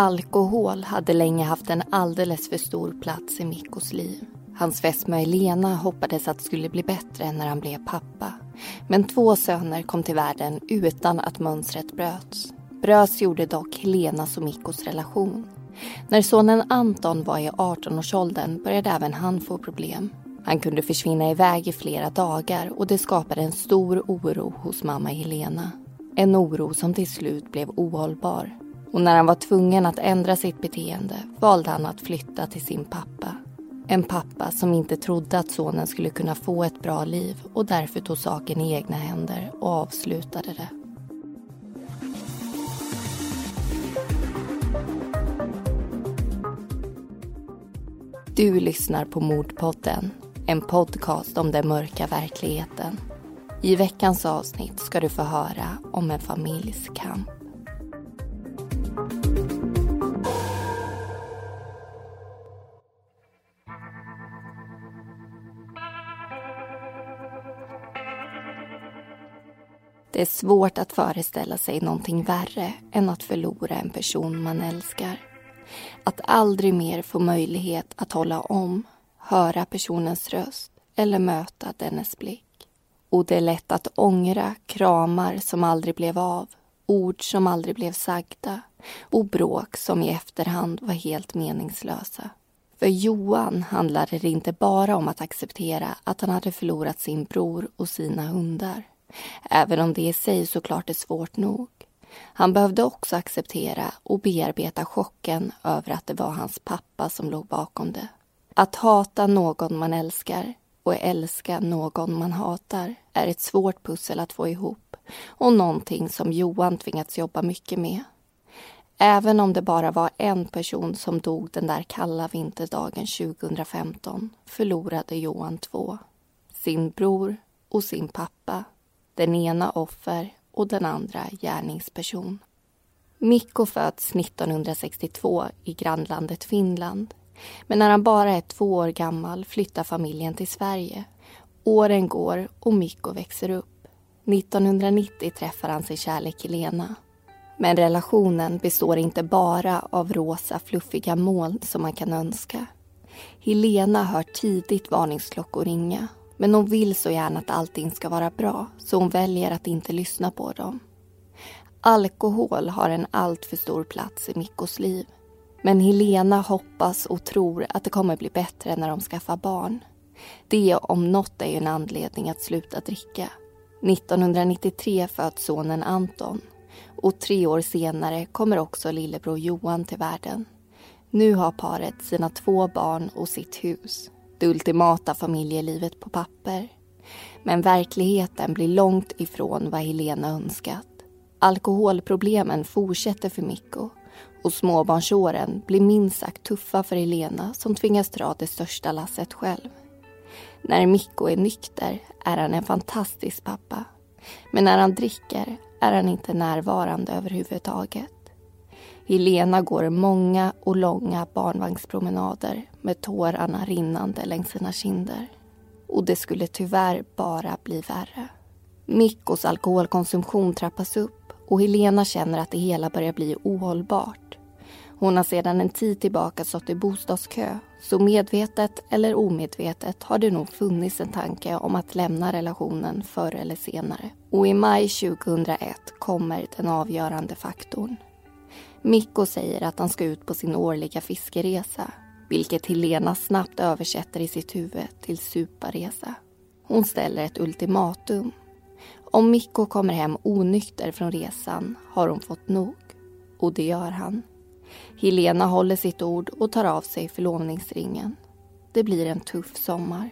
Alkohol hade länge haft en alldeles för stor plats i Mikkos liv. Hans fästmö Elena hoppades att det skulle bli bättre när han blev pappa. Men två söner kom till världen utan att mönstret bröts. Bröts gjorde dock Helenas och Mikkos relation. När sonen Anton var i 18-årsåldern började även han få problem. Han kunde försvinna iväg i flera dagar och det skapade en stor oro hos mamma Helena. En oro som till slut blev ohållbar. Och när han var tvungen att ändra sitt beteende valde han att flytta till sin pappa. En pappa som inte trodde att sonen skulle kunna få ett bra liv och därför tog saken i egna händer och avslutade det. Du lyssnar på Mordpodden, en podcast om den mörka verkligheten. I veckans avsnitt ska du få höra om en familjs kamp. Det är svårt att föreställa sig någonting värre än att förlora en person man älskar. Att aldrig mer få möjlighet att hålla om, höra personens röst eller möta dennes blick. Och det är lätt att ångra kramar som aldrig blev av, ord som aldrig blev sagda och bråk som i efterhand var helt meningslösa. För Johan handlade det inte bara om att acceptera att han hade förlorat sin bror och sina hundar. Även om det i sig såklart är svårt nog. Han behövde också acceptera och bearbeta chocken över att det var hans pappa som låg bakom det. Att hata någon man älskar och älska någon man hatar är ett svårt pussel att få ihop och någonting som Johan tvingats jobba mycket med. Även om det bara var en person som dog den där kalla vinterdagen 2015 förlorade Johan två. Sin bror och sin pappa. Den ena offer och den andra gärningsperson. Mikko föds 1962 i grannlandet Finland. Men när han bara är två år gammal flyttar familjen till Sverige. Åren går och Mikko växer upp. 1990 träffar han sin kärlek Helena. Men relationen består inte bara av rosa fluffiga moln som man kan önska. Helena hör tidigt varningsklockor ringa men hon vill så gärna att allting ska vara bra så hon väljer att inte lyssna på dem. Alkohol har en alltför stor plats i Mikkos liv. Men Helena hoppas och tror att det kommer bli bättre när de skaffar barn. Det om något är ju en anledning att sluta dricka. 1993 föds sonen Anton och tre år senare kommer också lillebror Johan till världen. Nu har paret sina två barn och sitt hus det ultimata familjelivet på papper. Men verkligheten blir långt ifrån vad Helena önskat. Alkoholproblemen fortsätter för Mikko och småbarnsåren blir minst sagt tuffa för Helena som tvingas dra det största lasset själv. När Mikko är nykter är han en fantastisk pappa. Men när han dricker är han inte närvarande överhuvudtaget. Helena går många och långa barnvagnspromenader med tårarna rinnande längs sina kinder. Och det skulle tyvärr bara bli värre. Mikkos alkoholkonsumtion trappas upp och Helena känner att det hela börjar bli ohållbart. Hon har sedan en tid tillbaka stått i bostadskö så medvetet eller omedvetet har det nog funnits en tanke om att lämna relationen förr eller senare. Och i maj 2001 kommer den avgörande faktorn. Mikko säger att han ska ut på sin årliga fiskeresa vilket Helena snabbt översätter i sitt huvud till suparesa. Hon ställer ett ultimatum. Om Mikko kommer hem onykter från resan har hon fått nog. Och det gör han. Helena håller sitt ord och tar av sig förlovningsringen. Det blir en tuff sommar.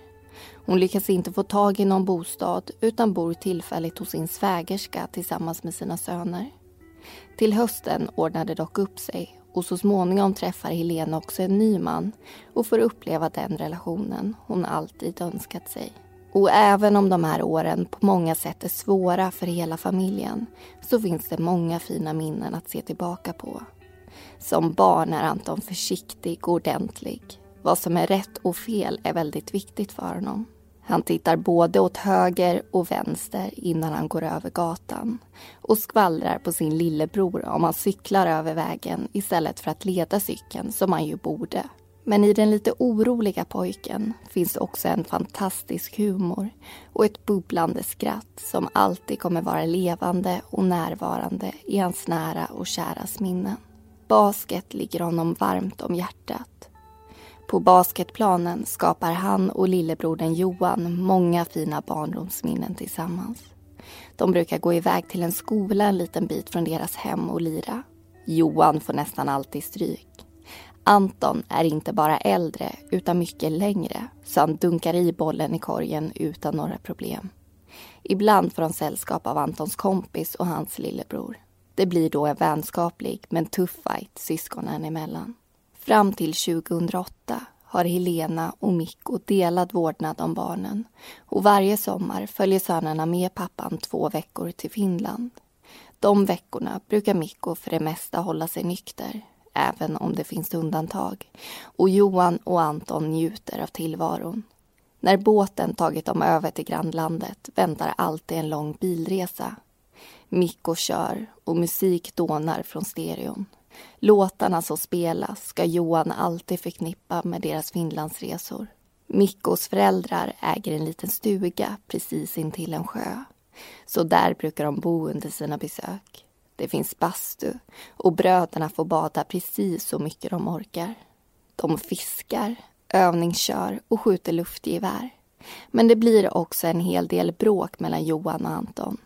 Hon lyckas inte få tag i någon bostad utan bor tillfälligt hos sin svägerska tillsammans med sina söner. Till hösten ordnar det dock upp sig och så småningom träffar Helena också en ny man och får uppleva den relationen hon alltid önskat sig. Och även om de här åren på många sätt är svåra för hela familjen så finns det många fina minnen att se tillbaka på. Som barn är Anton försiktig och ordentlig. Vad som är rätt och fel är väldigt viktigt för honom. Han tittar både åt höger och vänster innan han går över gatan och skvallrar på sin lillebror om han cyklar över vägen istället för att leda cykeln som han ju borde. Men i den lite oroliga pojken finns också en fantastisk humor och ett bubblande skratt som alltid kommer vara levande och närvarande i hans nära och käras minnen. Basket ligger honom varmt om hjärtat. På basketplanen skapar han och lillebrodern Johan många fina barndomsminnen tillsammans. De brukar gå iväg till en skola en liten bit från deras hem och lira. Johan får nästan alltid stryk. Anton är inte bara äldre utan mycket längre så han dunkar i bollen i korgen utan några problem. Ibland får han sällskap av Antons kompis och hans lillebror. Det blir då en vänskaplig men tuff fight syskonen emellan. Fram till 2008 har Helena och Mikko delad vårdnad om barnen och varje sommar följer sönerna med pappan två veckor till Finland. De veckorna brukar Mikko för det mesta hålla sig nykter även om det finns undantag. Och Johan och Anton njuter av tillvaron. När båten tagit dem över till grannlandet väntar alltid en lång bilresa. Mikko kör och musik dånar från stereon. Låtarna som spelas ska Johan alltid förknippa med deras Finlandsresor. Mikkos föräldrar äger en liten stuga precis intill en sjö. Så där brukar de bo under sina besök. Det finns bastu och bröderna får bada precis så mycket de orkar. De fiskar, övningskör och skjuter luftgevär. Men det blir också en hel del bråk mellan Johan och Anton.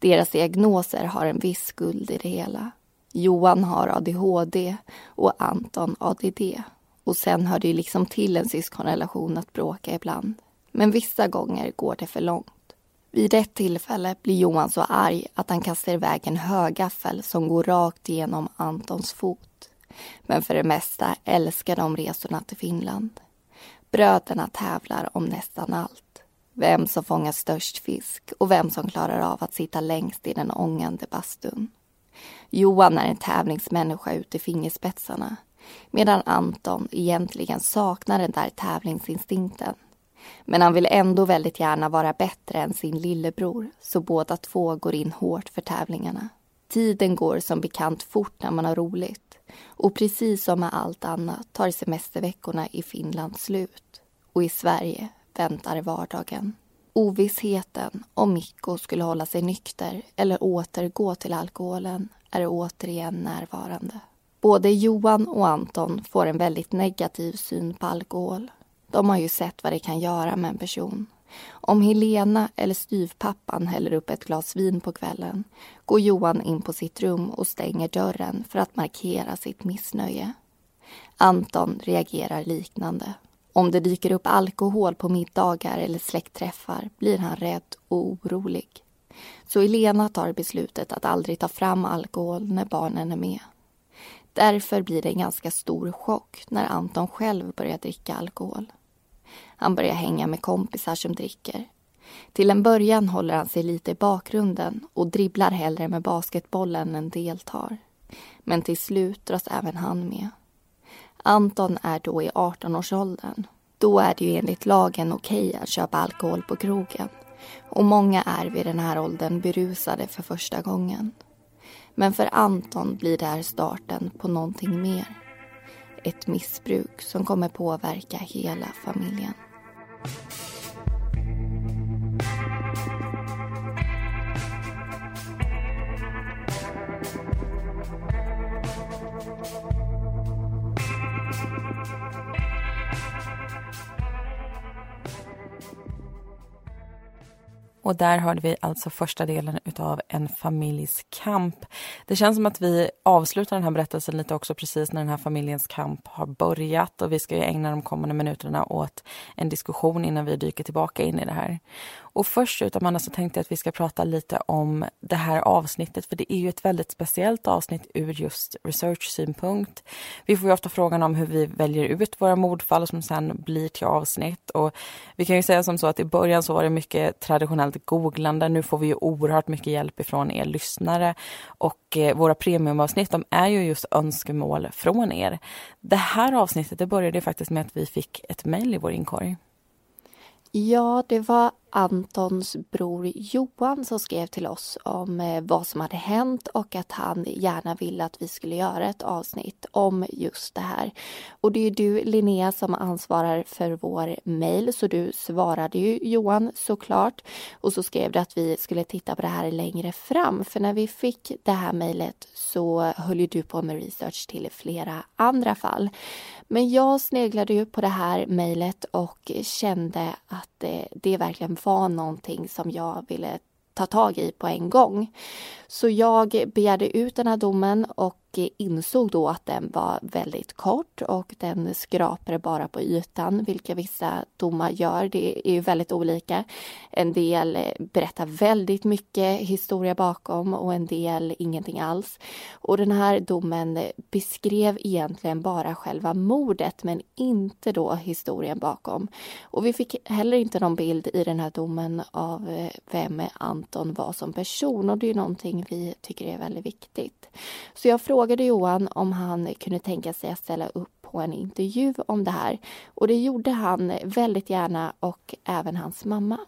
Deras diagnoser har en viss skuld i det hela. Johan har ADHD och Anton ADD. Och sen hör det ju liksom till en syskonrelation att bråka ibland. Men vissa gånger går det för långt. Vid ett tillfälle blir Johan så arg att han kastar iväg en högaffel som går rakt igenom Antons fot. Men för det mesta älskar de resorna till Finland. Bröderna tävlar om nästan allt. Vem som fångar störst fisk och vem som klarar av att sitta längst i den ångande bastun. Johan är en tävlingsmänniska ut i fingerspetsarna medan Anton egentligen saknar den där tävlingsinstinkten. Men han vill ändå väldigt gärna vara bättre än sin lillebror så båda två går in hårt för tävlingarna. Tiden går som bekant fort när man har roligt och precis som med allt annat tar semesterveckorna i Finland slut och i Sverige väntar i vardagen. Ovissheten om Mikko skulle hålla sig nykter eller återgå till alkoholen är återigen närvarande. Både Johan och Anton får en väldigt negativ syn på alkohol de har ju sett vad det kan göra med en person. Om Helena eller styvpappan häller upp ett glas vin på kvällen går Johan in på sitt rum och stänger dörren för att markera sitt missnöje. Anton reagerar liknande. Om det dyker upp alkohol på middagar eller släktträffar blir han rädd och orolig. Så Elena tar beslutet att aldrig ta fram alkohol när barnen är med. Därför blir det en ganska stor chock när Anton själv börjar dricka alkohol. Han börjar hänga med kompisar som dricker. Till en början håller han sig lite i bakgrunden och dribblar hellre med basketbollen än deltar. Men till slut dras även han med. Anton är då i 18-årsåldern. Då är det ju enligt lagen okej okay att köpa alkohol på krogen. Och många är vid den här åldern berusade för första gången. Men för Anton blir det här starten på någonting mer. Ett missbruk som kommer påverka hela familjen. Och där hörde vi alltså första delen utav En familjs kamp. Det känns som att vi avslutar den här berättelsen lite också precis när den här familjens kamp har börjat och vi ska ju ägna de kommande minuterna åt en diskussion innan vi dyker tillbaka in i det här. Och först ut Amanda så tänkte jag att vi ska prata lite om det här avsnittet för det är ju ett väldigt speciellt avsnitt ur just research-synpunkt. Vi får ju ofta frågan om hur vi väljer ut våra mordfall som sen blir till avsnitt och vi kan ju säga som så att i början så var det mycket traditionellt googlande. Nu får vi ju oerhört mycket hjälp ifrån er lyssnare och eh, våra premiumavsnitt de är ju just önskemål från er. Det här avsnittet det började faktiskt med att vi fick ett mejl i vår inkorg. Ja, det var Antons bror Johan som skrev till oss om eh, vad som hade hänt och att han gärna ville att vi skulle göra ett avsnitt om just det här. Och det är du Linnea som ansvarar för vår mejl så du svarade ju Johan såklart. Och så skrev du att vi skulle titta på det här längre fram för när vi fick det här mejlet så höll ju du på med research till flera andra fall. Men jag sneglade ju på det här mejlet och kände att det, det verkligen var någonting som jag ville ta tag i på en gång. Så jag begärde ut den här domen och insåg då att den var väldigt kort och den skrapade bara på ytan, vilket vissa domar gör. Det är ju väldigt olika. En del berättar väldigt mycket historia bakom och en del ingenting alls. Och den här domen beskrev egentligen bara själva mordet men inte då historien bakom. Och vi fick heller inte någon bild i den här domen av eh, vem Anton var som person och det är någonting vi tycker är väldigt viktigt. Så jag frågade frågade Johan om han kunde tänka sig att ställa upp på en intervju om det här. Och det gjorde han väldigt gärna och även hans mamma.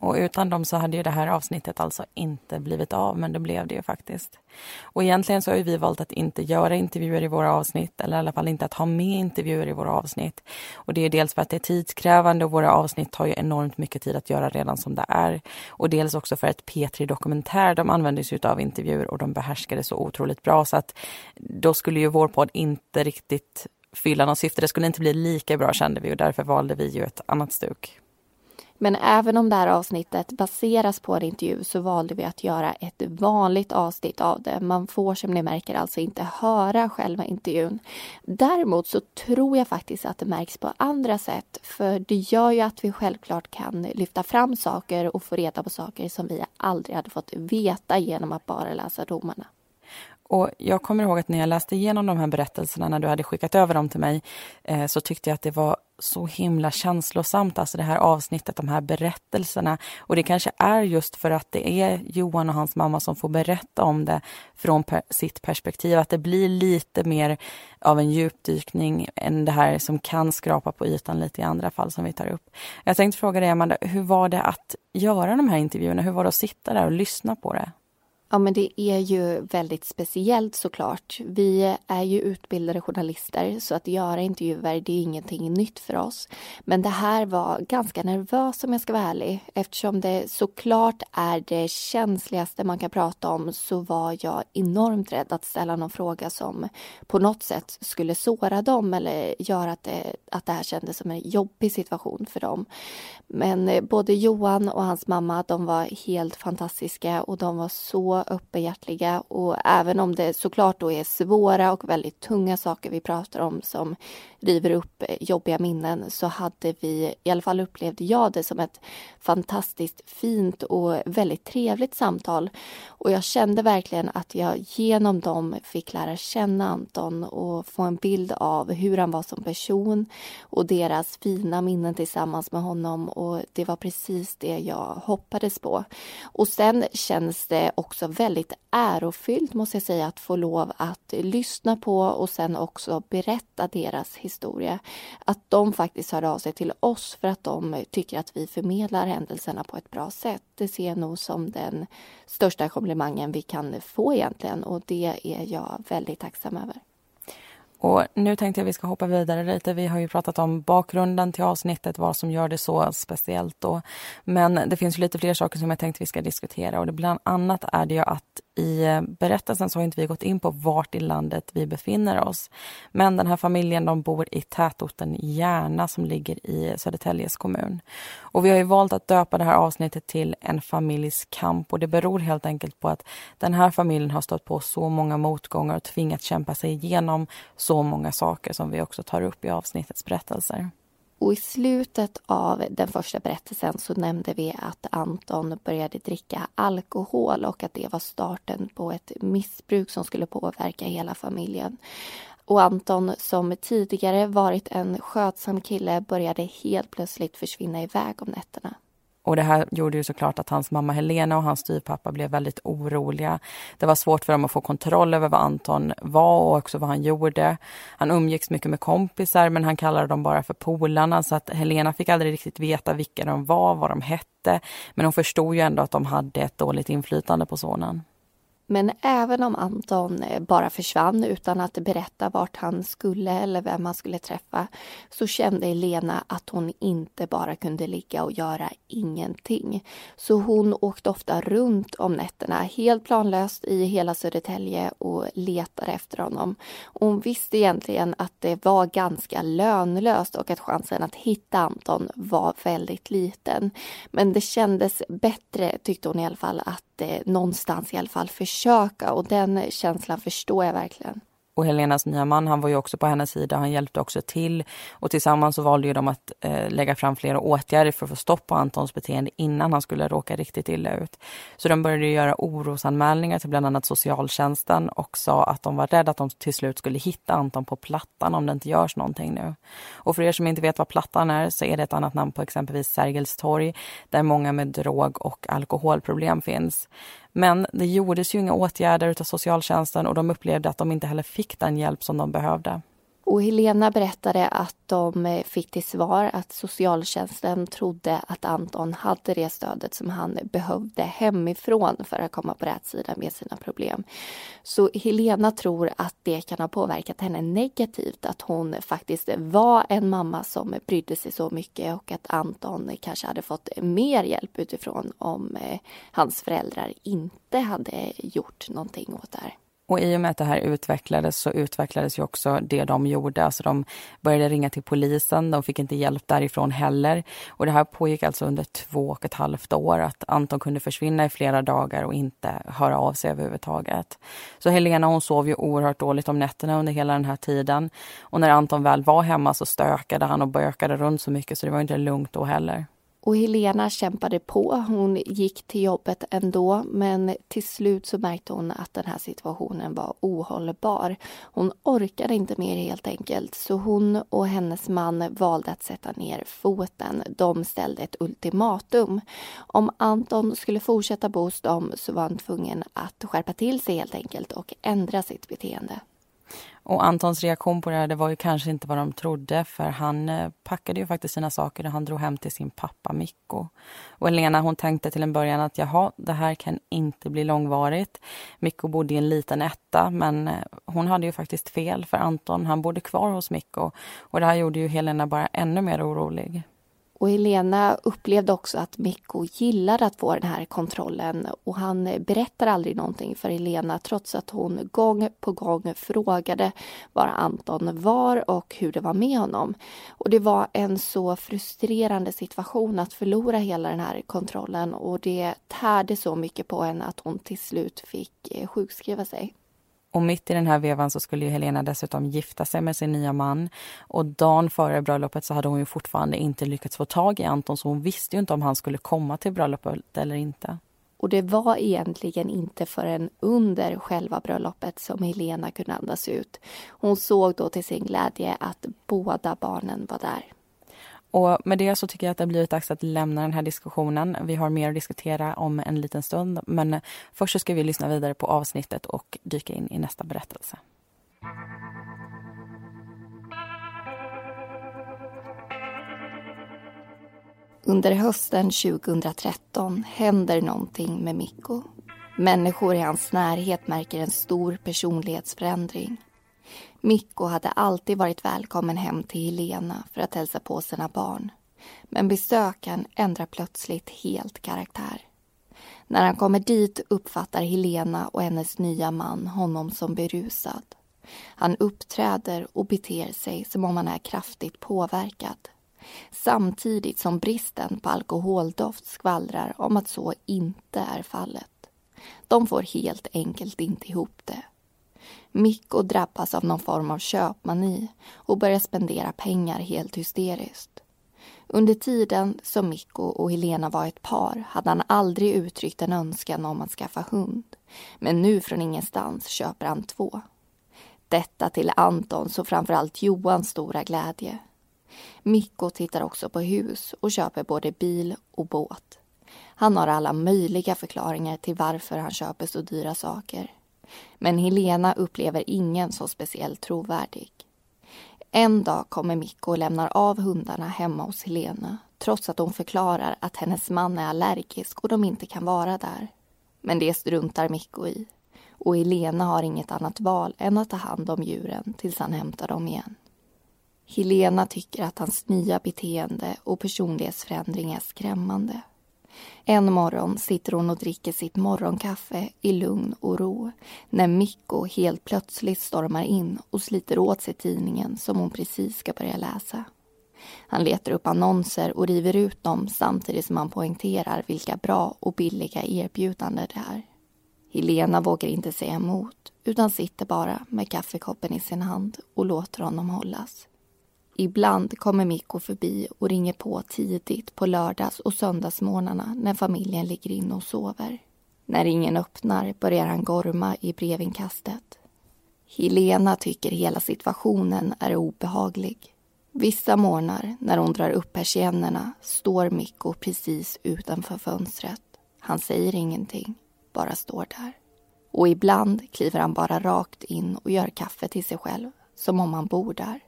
Och utan dem så hade ju det här avsnittet alltså inte blivit av, men det blev det ju faktiskt. Och egentligen så har vi valt att inte göra intervjuer i våra avsnitt, eller i alla fall inte att ha med intervjuer i våra avsnitt. Och det är dels för att det är tidskrävande och våra avsnitt tar ju enormt mycket tid att göra redan som det är. Och dels också för att P3 Dokumentär, de använder sig av intervjuer och de behärskar det så otroligt bra så att då skulle ju vår podd inte riktigt fylla något syfte. Det skulle inte bli lika bra kände vi och därför valde vi ju ett annat stuk. Men även om det här avsnittet baseras på en intervju så valde vi att göra ett vanligt avsnitt av det. Man får som ni märker alltså inte höra själva intervjun. Däremot så tror jag faktiskt att det märks på andra sätt. För det gör ju att vi självklart kan lyfta fram saker och få reda på saker som vi aldrig hade fått veta genom att bara läsa domarna. Och jag kommer ihåg att när jag läste igenom de här berättelserna, när du hade skickat över dem till mig, eh, så tyckte jag att det var så himla känslosamt, alltså det här avsnittet, de här berättelserna. Och det kanske är just för att det är Johan och hans mamma som får berätta om det från per sitt perspektiv, att det blir lite mer av en djupdykning än det här som kan skrapa på ytan lite i andra fall som vi tar upp. Jag tänkte fråga dig, Amanda, hur var det att göra de här intervjuerna? Hur var det att sitta där och lyssna på det? Ja, men det är ju väldigt speciellt såklart. Vi är ju utbildade journalister så att göra intervjuer det är ingenting nytt för oss. Men det här var ganska nervöst om jag ska vara ärlig. Eftersom det såklart är det känsligaste man kan prata om så var jag enormt rädd att ställa någon fråga som på något sätt skulle såra dem eller göra att det, att det här kändes som en jobbig situation för dem. Men eh, både Johan och hans mamma, de var helt fantastiska och de var så öppenhjärtiga och även om det såklart då är svåra och väldigt tunga saker vi pratar om som river upp jobbiga minnen så hade vi, i alla fall upplevde jag det som ett fantastiskt fint och väldigt trevligt samtal. Och jag kände verkligen att jag genom dem fick lära känna Anton och få en bild av hur han var som person och deras fina minnen tillsammans med honom och det var precis det jag hoppades på. Och sen känns det också väldigt ärofyllt måste jag säga att få lov att lyssna på och sen också berätta deras historia. Att de faktiskt hör av sig till oss för att de tycker att vi förmedlar händelserna på ett bra sätt. Det ser jag nog som den största komplimangen vi kan få egentligen och det är jag väldigt tacksam över. Och nu tänkte jag vi ska hoppa vidare lite. Vi har ju pratat om bakgrunden till avsnittet, vad som gör det så speciellt då. Men det finns lite fler saker som jag tänkte vi ska diskutera och det bland annat är det ju att i eh, berättelsen så har inte vi gått in på vart i landet vi befinner oss. Men den här familjen de bor i tätorten Järna som ligger i Södertäljes kommun. Och vi har ju valt att döpa det här avsnittet till En familjs kamp och det beror helt enkelt på att den här familjen har stått på så många motgångar och tvingats kämpa sig igenom så många saker som vi också tar upp i avsnittets berättelser. Och i slutet av den första berättelsen så nämnde vi att Anton började dricka alkohol och att det var starten på ett missbruk som skulle påverka hela familjen. Och Anton, som tidigare varit en skötsam kille, började helt plötsligt försvinna iväg om nätterna. Och det här gjorde ju såklart att hans mamma Helena och hans styvpappa blev väldigt oroliga. Det var svårt för dem att få kontroll över vad Anton var och också vad han gjorde. Han umgicks mycket med kompisar men han kallade dem bara för polarna så att Helena fick aldrig riktigt veta vilka de var, vad de hette. Men hon förstod ju ändå att de hade ett dåligt inflytande på sonen. Men även om Anton eh, bara försvann utan att berätta vart han skulle eller vem han skulle träffa så kände Elena att hon inte bara kunde ligga och göra ingenting. Så hon åkte ofta runt om nätterna helt planlöst i hela Södertälje och letade efter honom. hon visste egentligen att det var ganska lönlöst och att chansen att hitta Anton var väldigt liten. Men det kändes bättre, tyckte hon i alla fall, att Eh, någonstans i alla fall försöka och den känslan förstår jag verkligen. Och Helenas nya man, han var ju också på hennes sida, han hjälpte också till. Och tillsammans så valde ju de att eh, lägga fram flera åtgärder för att få stopp på Antons beteende innan han skulle råka riktigt illa ut. Så de började göra orosanmälningar till bland annat socialtjänsten och sa att de var rädda att de till slut skulle hitta Anton på Plattan om det inte görs någonting nu. Och för er som inte vet vad Plattan är så är det ett annat namn på exempelvis Sergels torg där många med drog och alkoholproblem finns. Men det gjordes ju inga åtgärder av socialtjänsten och de upplevde att de inte heller fick den hjälp som de behövde. Och Helena berättade att de eh, fick till svar att socialtjänsten trodde att Anton hade det stödet som han behövde hemifrån för att komma på rätt sida med sina problem. Så Helena tror att det kan ha påverkat henne negativt att hon faktiskt var en mamma som brydde sig så mycket och att Anton kanske hade fått mer hjälp utifrån om eh, hans föräldrar inte hade gjort någonting åt det här. Och i och med att det här utvecklades så utvecklades ju också det de gjorde. Alltså de började ringa till polisen, de fick inte hjälp därifrån heller. Och det här pågick alltså under två och ett halvt år. Att Anton kunde försvinna i flera dagar och inte höra av sig överhuvudtaget. Så Helena hon sov ju oerhört dåligt om nätterna under hela den här tiden. Och när Anton väl var hemma så stökade han och bökade runt så mycket så det var inte lugnt då heller. Och Helena kämpade på. Hon gick till jobbet ändå men till slut så märkte hon att den här situationen var ohållbar. Hon orkade inte mer helt enkelt så hon och hennes man valde att sätta ner foten. De ställde ett ultimatum. Om Anton skulle fortsätta bo hos dem så var han tvungen att skärpa till sig helt enkelt och ändra sitt beteende. Och Antons reaktion på det här, det var ju kanske inte vad de trodde för han eh, packade ju faktiskt sina saker och han drog hem till sin pappa Mikko. Och Elena hon tänkte till en början att jaha, det här kan inte bli långvarigt. Mikko bodde i en liten etta men eh, hon hade ju faktiskt fel för Anton, han bodde kvar hos Mikko. Och det här gjorde ju Helena bara ännu mer orolig. Och Helena upplevde också att Mikko gillade att få den här kontrollen och han berättar aldrig någonting för Helena trots att hon gång på gång frågade var Anton var och hur det var med honom. Och det var en så frustrerande situation att förlora hela den här kontrollen och det tärde så mycket på henne att hon till slut fick eh, sjukskriva sig. Och mitt i den här vevan så skulle Helena dessutom gifta sig med sin nya man. Och dagen före bröllopet så hade hon ju fortfarande inte lyckats få tag i Anton så hon visste ju inte om han skulle komma till bröllopet eller inte. Och det var egentligen inte förrän under själva bröllopet som Helena kunde andas ut. Hon såg då till sin glädje att båda barnen var där. Och med det så tycker jag att det blir blivit dags att lämna den här diskussionen. Vi har mer att diskutera om en liten stund. Men först så ska vi lyssna vidare på avsnittet och dyka in i nästa berättelse. Under hösten 2013 händer någonting med Mikko. Människor i hans närhet märker en stor personlighetsförändring. Mikko hade alltid varit välkommen hem till Helena för att hälsa på sina barn. Men besöken ändrar plötsligt helt karaktär. När han kommer dit uppfattar Helena och hennes nya man honom som berusad. Han uppträder och beter sig som om han är kraftigt påverkad. Samtidigt som bristen på alkoholdoft skvallrar om att så inte är fallet. De får helt enkelt inte ihop det. Mikko drabbas av någon form av köpmani och börjar spendera pengar helt hysteriskt. Under tiden som Mikko och Helena var ett par hade han aldrig uttryckt en önskan om att skaffa hund. Men nu från ingenstans köper han två. Detta till Antons och framförallt Johans stora glädje. Mikko tittar också på hus och köper både bil och båt. Han har alla möjliga förklaringar till varför han köper så dyra saker. Men Helena upplever ingen som speciellt trovärdig. En dag kommer Mikko och lämnar av hundarna hemma hos Helena trots att hon förklarar att hennes man är allergisk och de inte kan vara där. Men det struntar Mikko i och Helena har inget annat val än att ta hand om djuren tills han hämtar dem igen. Helena tycker att hans nya beteende och personlighetsförändring är skrämmande. En morgon sitter hon och dricker sitt morgonkaffe i lugn och ro när Mikko helt plötsligt stormar in och sliter åt sig tidningen som hon precis ska börja läsa. Han letar upp annonser och river ut dem samtidigt som han poängterar vilka bra och billiga erbjudanden det är. Helena vågar inte säga emot utan sitter bara med kaffekoppen i sin hand och låter honom hållas. Ibland kommer Mikko förbi och ringer på tidigt på lördags och söndagsmorgnarna när familjen ligger inne och sover. När ingen öppnar börjar han gorma i brevinkastet. Helena tycker hela situationen är obehaglig. Vissa morgnar när hon drar upp persiennerna står Mikko precis utanför fönstret. Han säger ingenting, bara står där. Och ibland kliver han bara rakt in och gör kaffe till sig själv, som om han bor där.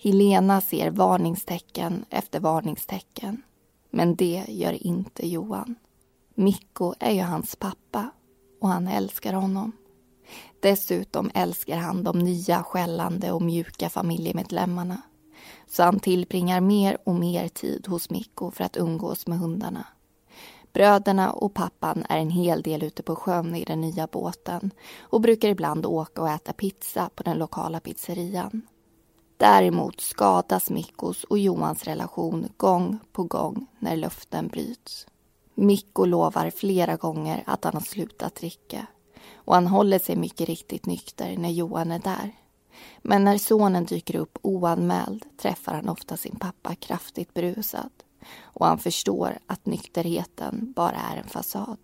Helena ser varningstecken efter varningstecken. Men det gör inte Johan. Mikko är ju hans pappa och han älskar honom. Dessutom älskar han de nya skällande och mjuka familjemedlemmarna. Så han tillbringar mer och mer tid hos Mikko för att umgås med hundarna. Bröderna och pappan är en hel del ute på sjön i den nya båten och brukar ibland åka och äta pizza på den lokala pizzerian. Däremot skadas Mikkos och Johans relation gång på gång när löften bryts. Mikko lovar flera gånger att han har slutat dricka och han håller sig mycket riktigt nykter när Johan är där. Men när sonen dyker upp oanmäld träffar han ofta sin pappa kraftigt berusad och han förstår att nykterheten bara är en fasad.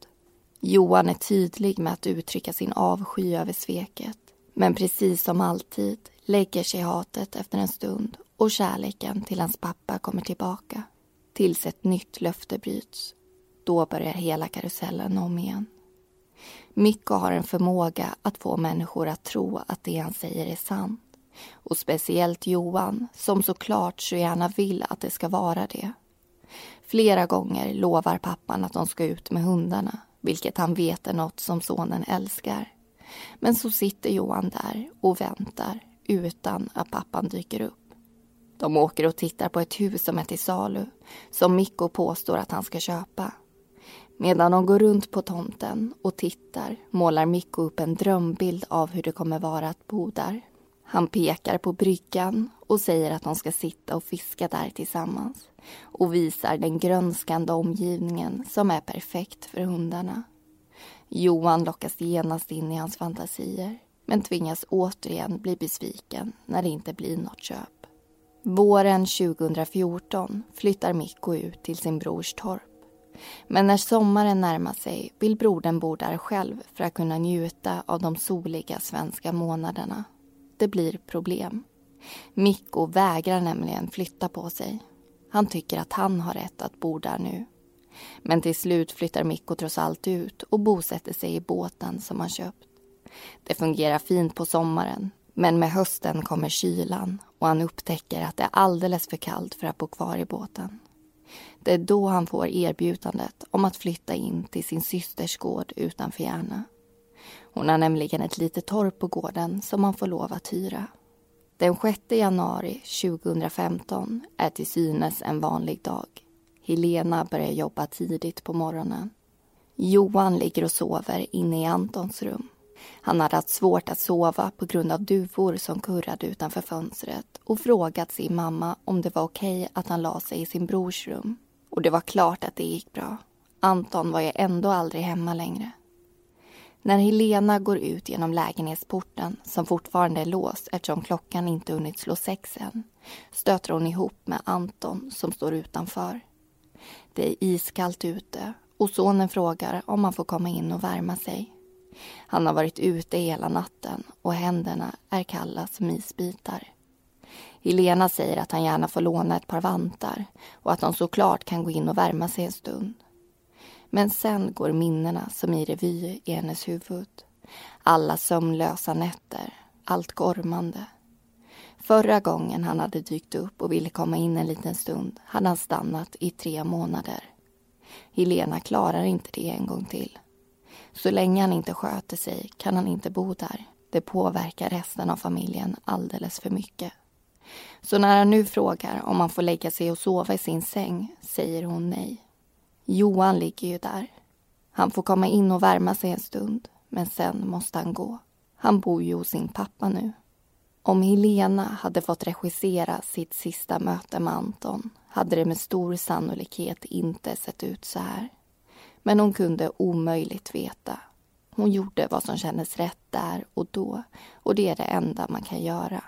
Johan är tydlig med att uttrycka sin avsky över sveket. Men precis som alltid lägger sig hatet efter en stund och kärleken till hans pappa kommer tillbaka. Tills ett nytt löfte bryts. Då börjar hela karusellen om igen. Mikko har en förmåga att få människor att tro att det han säger är sant. Och speciellt Johan, som såklart så gärna vill att det ska vara det. Flera gånger lovar pappan att de ska ut med hundarna, vilket han vet är något som sonen älskar. Men så sitter Johan där och väntar utan att pappan dyker upp. De åker och tittar på ett hus som är till salu, som Mikko påstår att han ska köpa. Medan de går runt på tomten och tittar målar Mikko upp en drömbild av hur det kommer vara att bo där. Han pekar på bryggan och säger att de ska sitta och fiska där tillsammans och visar den grönskande omgivningen som är perfekt för hundarna. Johan lockas genast in i hans fantasier men tvingas återigen bli besviken när det inte blir något köp. Våren 2014 flyttar Mikko ut till sin brors torp. Men när sommaren närmar sig vill brodern bo där själv för att kunna njuta av de soliga svenska månaderna. Det blir problem. Mikko vägrar nämligen flytta på sig. Han tycker att han har rätt att bo där nu. Men till slut flyttar Mikko trots allt ut och bosätter sig i båten som han köpt. Det fungerar fint på sommaren men med hösten kommer kylan och han upptäcker att det är alldeles för kallt för att bo kvar i båten. Det är då han får erbjudandet om att flytta in till sin systers gård utanför Järna. Hon har nämligen ett litet torp på gården som han får lov att hyra. Den 6 januari 2015 är till synes en vanlig dag. Helena börjar jobba tidigt på morgonen. Johan ligger och sover inne i Antons rum. Han hade haft svårt att sova på grund av duvor som kurrade utanför fönstret och frågat sin mamma om det var okej att han la sig i sin brors rum. Och det var klart att det gick bra. Anton var ju ändå aldrig hemma längre. När Helena går ut genom lägenhetsporten, som fortfarande är låst eftersom klockan inte hunnit slå sex än, stöter hon ihop med Anton som står utanför. Det är iskallt ute och sonen frågar om han får komma in och värma sig. Han har varit ute hela natten och händerna är kalla som isbitar. Helena säger att han gärna får låna ett par vantar och att de såklart kan gå in och värma sig en stund. Men sen går minnena som i revy i hennes huvud. Alla sömnlösa nätter, allt gormande. Förra gången han hade dykt upp och ville komma in en liten stund hade han stannat i tre månader. Helena klarar inte det en gång till. Så länge han inte sköter sig kan han inte bo där. Det påverkar resten av familjen alldeles för mycket. Så när han nu frågar om han får lägga sig och sova i sin säng säger hon nej. Johan ligger ju där. Han får komma in och värma sig en stund, men sen måste han gå. Han bor ju hos sin pappa nu. Om Helena hade fått regissera sitt sista möte med Anton hade det med stor sannolikhet inte sett ut så här. Men hon kunde omöjligt veta. Hon gjorde vad som kändes rätt där och då och det är det enda man kan göra.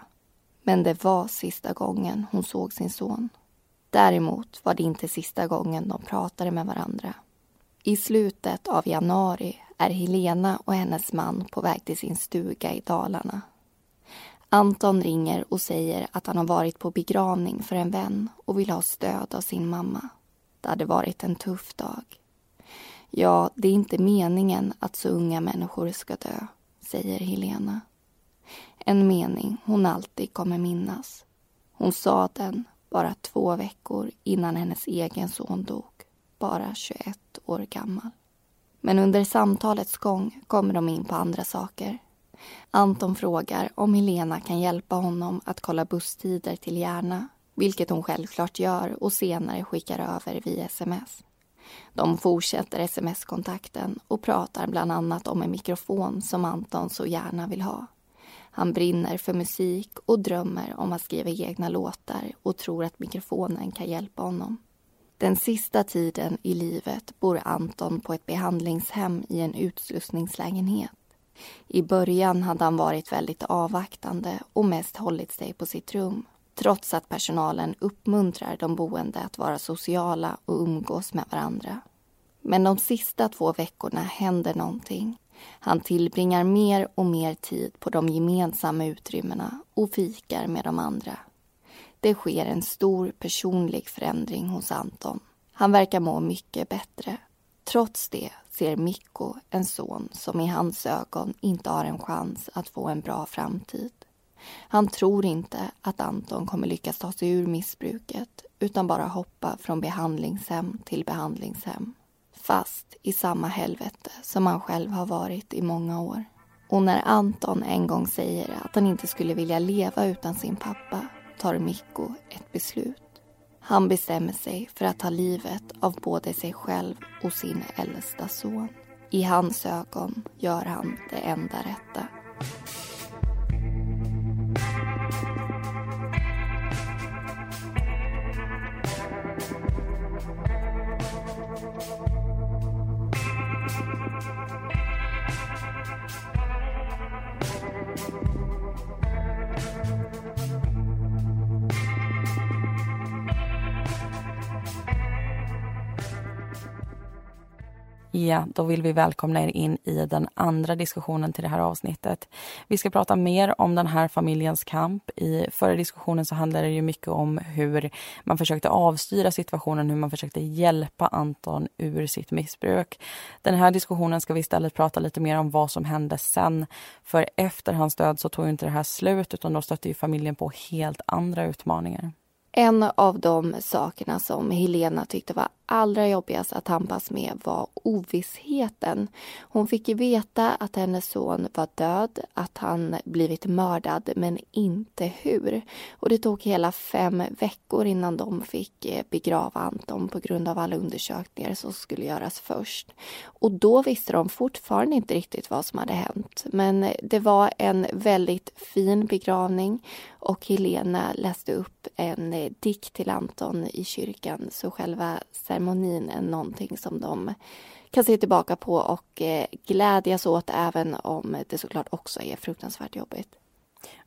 Men det var sista gången hon såg sin son. Däremot var det inte sista gången de pratade med varandra. I slutet av januari är Helena och hennes man på väg till sin stuga i Dalarna. Anton ringer och säger att han har varit på begravning för en vän och vill ha stöd av sin mamma. Det hade varit en tuff dag. Ja, det är inte meningen att så unga människor ska dö, säger Helena. En mening hon alltid kommer minnas. Hon sa den bara två veckor innan hennes egen son dog, bara 21 år gammal. Men under samtalets gång kommer de in på andra saker. Anton frågar om Helena kan hjälpa honom att kolla busstider till Järna, vilket hon självklart gör och senare skickar över via sms. De fortsätter sms-kontakten och pratar bland annat om en mikrofon som Anton så gärna vill ha. Han brinner för musik och drömmer om att skriva egna låtar och tror att mikrofonen kan hjälpa honom. Den sista tiden i livet bor Anton på ett behandlingshem i en utslussningslägenhet. I början hade han varit väldigt avvaktande och mest hållit sig på sitt rum trots att personalen uppmuntrar de boende att vara sociala och umgås med varandra. Men de sista två veckorna händer någonting. Han tillbringar mer och mer tid på de gemensamma utrymmena och fikar med de andra. Det sker en stor personlig förändring hos Anton. Han verkar må mycket bättre. Trots det ser Mikko en son som i hans ögon inte har en chans att få en bra framtid. Han tror inte att Anton kommer lyckas ta sig ur missbruket utan bara hoppa från behandlingshem till behandlingshem fast i samma helvete som han själv har varit i många år. Och när Anton en gång säger att han inte skulle vilja leva utan sin pappa tar Mikko ett beslut. Han bestämmer sig för att ta livet av både sig själv och sin äldsta son. I hans ögon gör han det enda rätta. Ja, då vill vi välkomna er in i den andra diskussionen till det här avsnittet. Vi ska prata mer om den här familjens kamp. I förra diskussionen så handlade det ju mycket om hur man försökte avstyra situationen, hur man försökte hjälpa Anton ur sitt missbruk. Den här diskussionen ska vi istället prata lite mer om vad som hände sen. För efter hans död så tog inte det här slut utan då stötte ju familjen på helt andra utmaningar. En av de sakerna som Helena tyckte var allra jobbigast att tampas med var ovissheten. Hon fick ju veta att hennes son var död, att han blivit mördad, men inte hur. Och det tog hela fem veckor innan de fick eh, begrava Anton på grund av alla undersökningar som skulle göras först. Och då visste de fortfarande inte riktigt vad som hade hänt. Men eh, det var en väldigt fin begravning och Helena läste upp en eh, dikt till Anton i kyrkan så själva ceremonin är någonting som de kan se tillbaka på och eh, glädjas åt även om det såklart också är fruktansvärt jobbigt.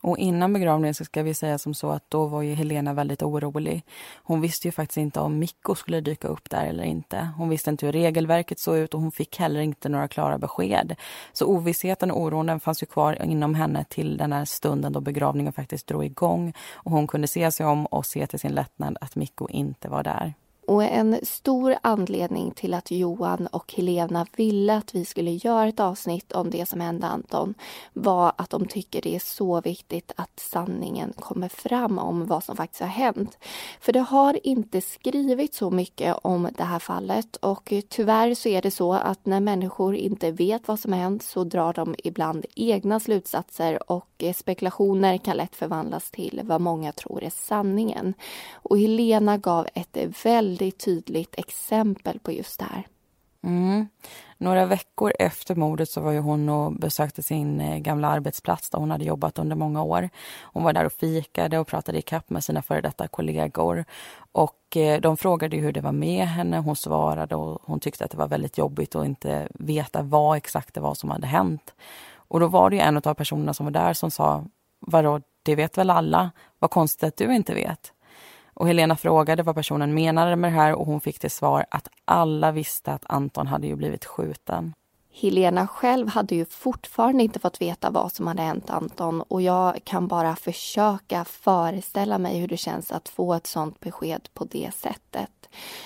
Och innan begravningen så ska vi säga som så att då var ju Helena väldigt orolig. Hon visste ju faktiskt inte om Mikko skulle dyka upp där eller inte. Hon visste inte hur regelverket såg ut och hon fick heller inte några klara besked. Så ovissheten och oron den fanns ju kvar inom henne till den här stunden då begravningen faktiskt drog igång. Och hon kunde se sig om och se till sin lättnad att Mikko inte var där. Och en stor anledning till att Johan och Helena ville att vi skulle göra ett avsnitt om det som hände Anton var att de tycker det är så viktigt att sanningen kommer fram om vad som faktiskt har hänt. För det har inte skrivits så mycket om det här fallet och tyvärr så är det så att när människor inte vet vad som har hänt så drar de ibland egna slutsatser och spekulationer kan lätt förvandlas till vad många tror är sanningen. Och Helena gav ett väldigt väldigt tydligt exempel på just det här. Mm. Några veckor efter mordet så var ju hon och besökte sin eh, gamla arbetsplats där hon hade jobbat under många år. Hon var där och fikade och pratade i kapp med sina före detta kollegor. Och eh, de frågade hur det var med henne. Hon svarade och hon tyckte att det var väldigt jobbigt att inte veta vad exakt det var som hade hänt. Och då var det en av personerna som var där som sa Vadå, det vet väl alla? Vad konstigt att du inte vet. Och Helena frågade vad personen menade med det här och hon fick till svar att alla visste att Anton hade ju blivit skjuten. Helena själv hade ju fortfarande inte fått veta vad som hade hänt Anton och jag kan bara försöka föreställa mig hur det känns att få ett sånt besked på det sättet.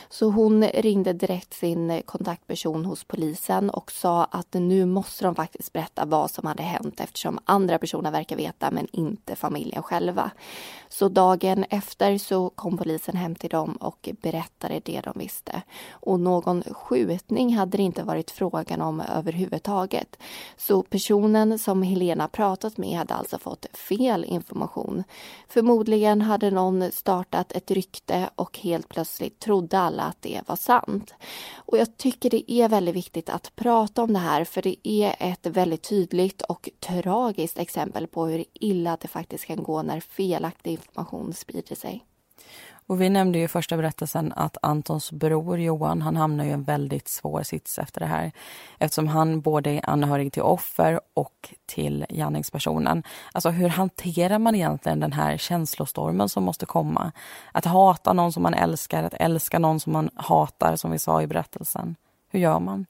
Så hon ringde direkt sin kontaktperson hos polisen och sa att nu måste de faktiskt berätta vad som hade hänt eftersom andra personer verkar veta men inte familjen själva. Så dagen efter så kom polisen hem till dem och berättade det de visste. Och någon skjutning hade det inte varit frågan om överhuvudtaget. Så personen som Helena pratat med hade alltså fått fel information. Förmodligen hade någon startat ett rykte och helt plötsligt trodde alla att det var sant. Och jag tycker det är väldigt viktigt att prata om det här för det är ett väldigt tydligt och tragiskt exempel på hur illa det faktiskt kan gå när felaktig information sprider sig. Och vi nämnde ju i första berättelsen att Antons bror Johan, han hamnar i en väldigt svår sits efter det här. Eftersom han både är anhörig till offer och till gärningspersonen. Alltså hur hanterar man egentligen den här känslostormen som måste komma? Att hata någon som man älskar, att älska någon som man hatar, som vi sa i berättelsen. Hur gör man?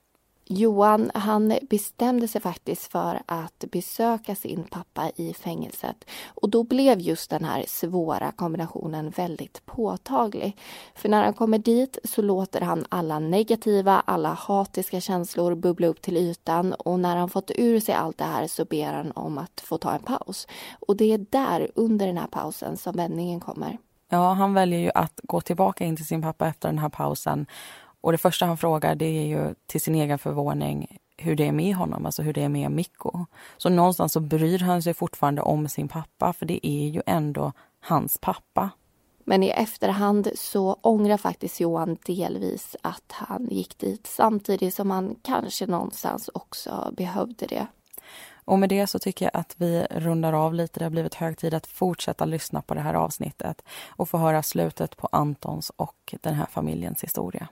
Johan han bestämde sig faktiskt för att besöka sin pappa i fängelset. Och då blev just den här svåra kombinationen väldigt påtaglig. För när han kommer dit så låter han alla negativa, alla hatiska känslor bubbla upp till ytan och när han fått ur sig allt det här så ber han om att få ta en paus. Och det är där, under den här pausen, som vändningen kommer. Ja, han väljer ju att gå tillbaka in till sin pappa efter den här pausen och det första han frågar det är ju till sin egen förvåning hur det är med honom, alltså hur det är med Mikko. Så någonstans så bryr han sig fortfarande om sin pappa för det är ju ändå hans pappa. Men i efterhand så ångrar faktiskt Johan delvis att han gick dit samtidigt som han kanske någonstans också behövde det. Och med det så tycker jag att vi rundar av lite. Det har blivit hög tid att fortsätta lyssna på det här avsnittet och få höra slutet på Antons och den här familjens historia.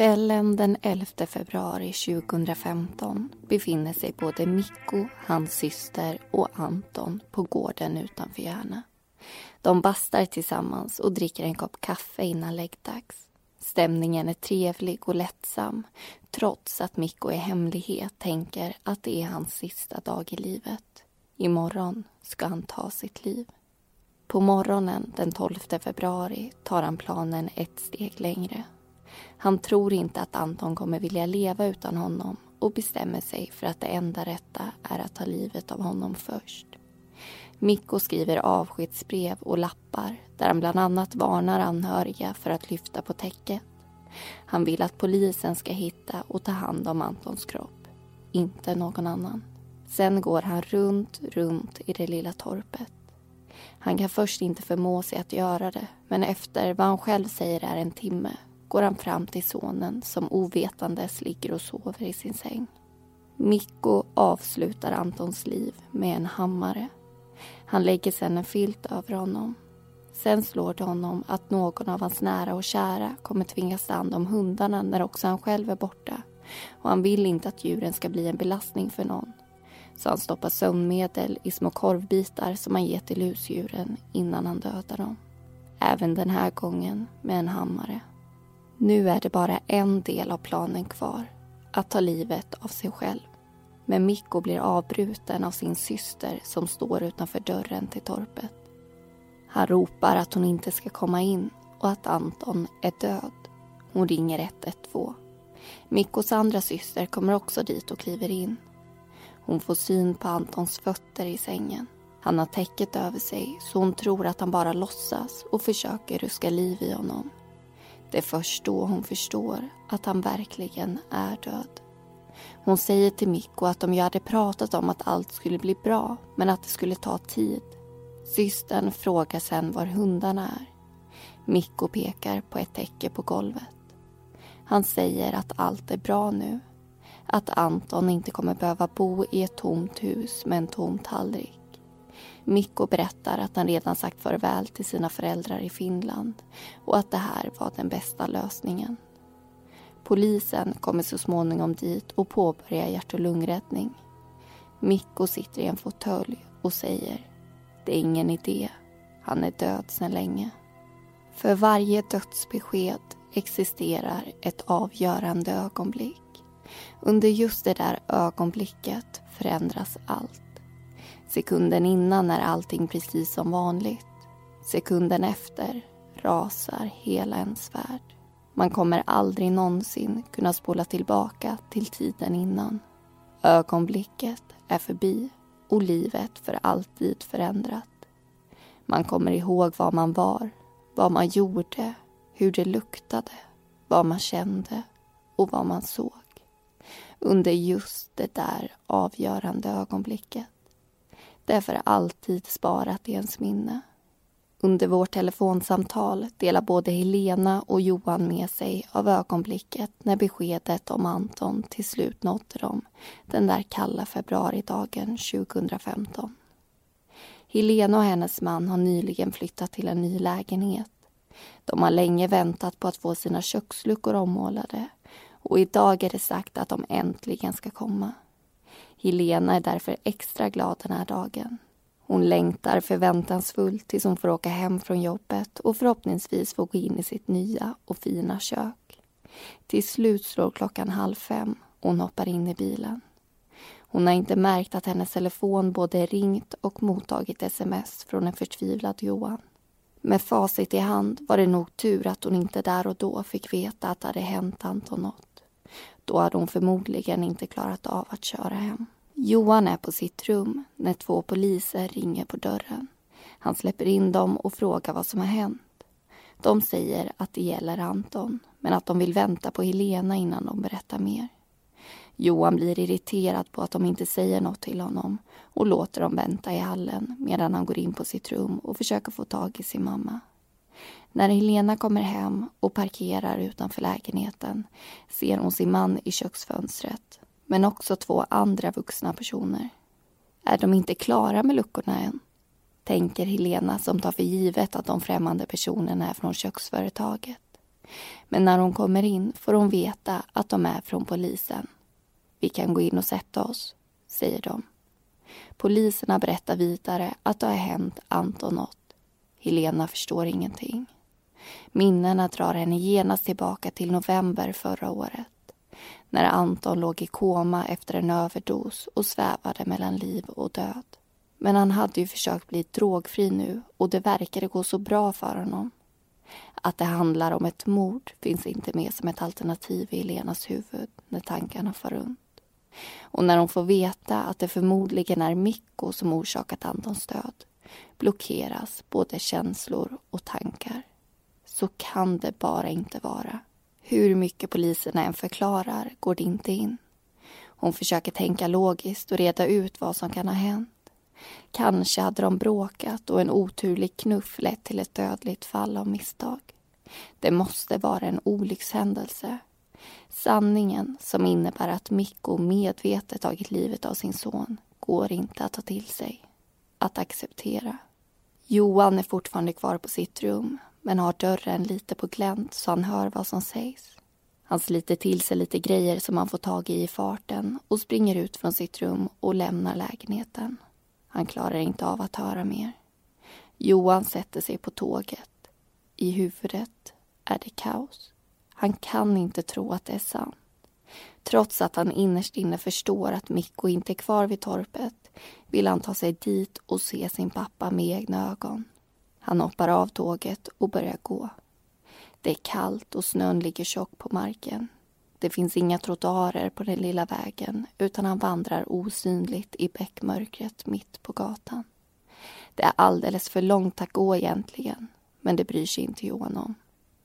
Kvällen den 11 februari 2015 befinner sig både Mikko, hans syster och Anton på gården utanför Järna. De bastar tillsammans och dricker en kopp kaffe innan läggdags. Stämningen är trevlig och lättsam trots att Mikko i hemlighet tänker att det är hans sista dag i livet. Imorgon ska han ta sitt liv. På morgonen den 12 februari tar han planen ett steg längre. Han tror inte att Anton kommer vilja leva utan honom och bestämmer sig för att det enda rätta är att ta livet av honom först. Mikko skriver avskedsbrev och lappar där han bland annat varnar anhöriga för att lyfta på täcket. Han vill att polisen ska hitta och ta hand om Antons kropp, inte någon annan. Sen går han runt, runt i det lilla torpet. Han kan först inte förmå sig att göra det men efter vad han själv säger är en timme går han fram till sonen som ovetandes ligger och sover i sin säng. Mikko avslutar Antons liv med en hammare. Han lägger sedan en filt över honom. Sen slår det honom att någon av hans nära och kära kommer tvingas ta hand om hundarna när också han själv är borta. Och han vill inte att djuren ska bli en belastning för någon. Så han stoppar sömnmedel i små korvbitar som han ger till husdjuren innan han dödar dem. Även den här gången med en hammare. Nu är det bara en del av planen kvar. Att ta livet av sig själv. Men Mikko blir avbruten av sin syster som står utanför dörren till torpet. Han ropar att hon inte ska komma in och att Anton är död. Hon ringer 112. Mikkos andra syster kommer också dit och kliver in. Hon får syn på Antons fötter i sängen. Han har täcket över sig så hon tror att han bara låtsas och försöker ruska liv i honom. Det är först då hon förstår att han verkligen är död. Hon säger till Mikko att de ju hade pratat om att allt skulle bli bra men att det skulle ta tid. Systern frågar sen var hundarna är. Mikko pekar på ett täcke på golvet. Han säger att allt är bra nu. Att Anton inte kommer behöva bo i ett tomt hus med en tom tallrik. Mikko berättar att han redan sagt farväl till sina föräldrar i Finland och att det här var den bästa lösningen. Polisen kommer så småningom dit och påbörjar hjärt och lungräddning. Mikko sitter i en fåtölj och säger det är ingen idé. Han är död sedan länge. För varje dödsbesked existerar ett avgörande ögonblick. Under just det där ögonblicket förändras allt. Sekunden innan är allting precis som vanligt. Sekunden efter rasar hela ens värld. Man kommer aldrig någonsin kunna spola tillbaka till tiden innan. Ögonblicket är förbi och livet för alltid förändrat. Man kommer ihåg vad man var, vad man gjorde, hur det luktade, vad man kände och vad man såg. Under just det där avgörande ögonblicket. Det är för alltid sparat i ens minne. Under vårt telefonsamtal delar både Helena och Johan med sig av ögonblicket när beskedet om Anton till slut nådde dem den där kalla februaridagen 2015. Helena och hennes man har nyligen flyttat till en ny lägenhet. De har länge väntat på att få sina köksluckor ommålade och idag är det sagt att de äntligen ska komma. Helena är därför extra glad den här dagen. Hon längtar förväntansfullt tills hon får åka hem från jobbet och förhoppningsvis få gå in i sitt nya och fina kök. Till slut slår klockan halv fem och hon hoppar in i bilen. Hon har inte märkt att hennes telefon både ringt och mottagit sms från en förtvivlad Johan. Med facit i hand var det nog tur att hon inte där och då fick veta att det hade hänt Anton något. Då hade hon förmodligen inte klarat av att köra hem. Johan är på sitt rum när två poliser ringer på dörren. Han släpper in dem och frågar vad som har hänt. De säger att det gäller Anton, men att de vill vänta på Helena innan de berättar mer. Johan blir irriterad på att de inte säger något till honom och låter dem vänta i hallen medan han går in på sitt rum och försöker få tag i sin mamma. När Helena kommer hem och parkerar utanför lägenheten ser hon sin man i köksfönstret men också två andra vuxna personer. Är de inte klara med luckorna än? Tänker Helena som tar för givet att de främmande personerna är från köksföretaget. Men när hon kommer in får hon veta att de är från polisen. Vi kan gå in och sätta oss, säger de. Poliserna berättar vidare att det har hänt Anton något. Helena förstår ingenting. Minnena drar henne genast tillbaka till november förra året när Anton låg i koma efter en överdos och svävade mellan liv och död. Men han hade ju försökt bli drogfri nu och det verkade gå så bra för honom. Att det handlar om ett mord finns inte med som ett alternativ i Elenas huvud när tankarna far runt. Och när hon får veta att det förmodligen är Mikko som orsakat Antons död blockeras både känslor och tankar. Så kan det bara inte vara. Hur mycket poliserna än förklarar går det inte in. Hon försöker tänka logiskt och reda ut vad som kan ha hänt. Kanske hade de bråkat och en oturlig knuff lett till ett dödligt fall av misstag. Det måste vara en olyckshändelse. Sanningen som innebär att Mikko medvetet tagit livet av sin son går inte att ta till sig. Att acceptera. Johan är fortfarande kvar på sitt rum men har dörren lite på glänt så han hör vad som sägs. Han sliter till sig lite grejer som han får tag i i farten och springer ut från sitt rum och lämnar lägenheten. Han klarar inte av att höra mer. Johan sätter sig på tåget. I huvudet är det kaos. Han kan inte tro att det är sant. Trots att han innerst inne förstår att Mikko inte är kvar vid torpet vill han ta sig dit och se sin pappa med egna ögon. Han hoppar av tåget och börjar gå. Det är kallt och snön ligger tjock på marken. Det finns inga trottoarer på den lilla vägen utan han vandrar osynligt i bäckmörkret mitt på gatan. Det är alldeles för långt att gå egentligen, men det bryr sig inte Johan om.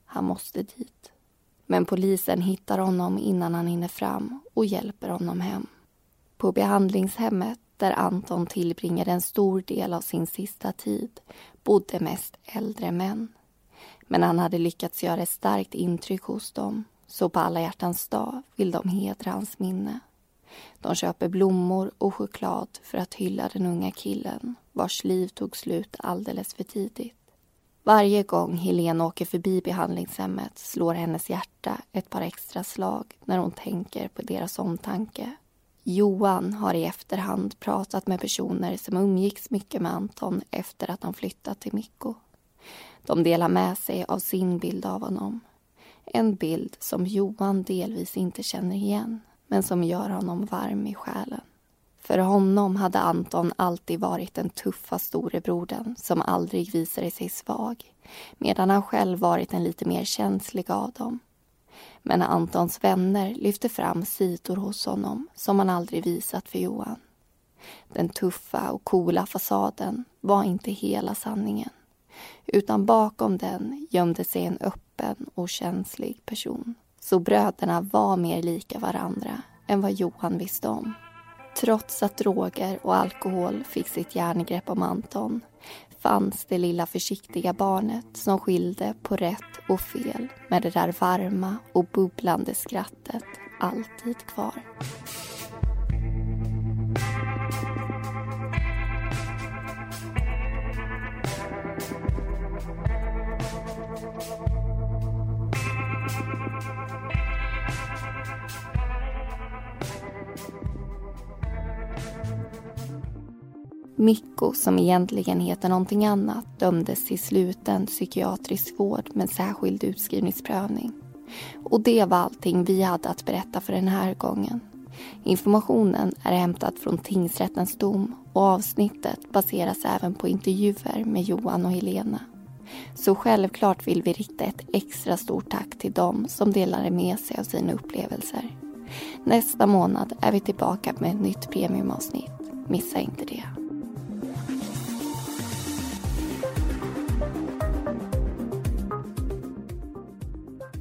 Han måste dit. Men polisen hittar honom innan han hinner fram och hjälper honom hem. På behandlingshemmet, där Anton tillbringade en stor del av sin sista tid, bodde mest äldre män. Men han hade lyckats göra ett starkt intryck hos dem så på alla hjärtans dag vill de hedra hans minne. De köper blommor och choklad för att hylla den unga killen vars liv tog slut alldeles för tidigt. Varje gång Helene åker förbi behandlingshemmet slår hennes hjärta ett par extra slag när hon tänker på deras omtanke. Johan har i efterhand pratat med personer som umgicks mycket med Anton efter att han flyttat till Mikko. De delar med sig av sin bild av honom. En bild som Johan delvis inte känner igen men som gör honom varm i själen. För honom hade Anton alltid varit den tuffa storebrodern som aldrig visade sig svag medan han själv varit den lite mer känslig av dem. Men Antons vänner lyfte fram sidor hos honom som han aldrig visat för Johan. Den tuffa och coola fasaden var inte hela sanningen utan bakom den gömde sig en öppen och känslig person. Så bröderna var mer lika varandra än vad Johan visste om. Trots att droger och alkohol fick sitt järngrepp om Anton fanns det lilla försiktiga barnet som skilde på rätt och fel med det där varma och bubblande skrattet alltid kvar. Mikko, som egentligen heter någonting annat, dömdes till sluten psykiatrisk vård med särskild utskrivningsprövning. Och det var allting vi hade att berätta för den här gången. Informationen är hämtad från tingsrättens dom och avsnittet baseras även på intervjuer med Johan och Helena. Så självklart vill vi rikta ett extra stort tack till dem som delade med sig av sina upplevelser. Nästa månad är vi tillbaka med ett nytt premiumavsnitt. Missa inte det.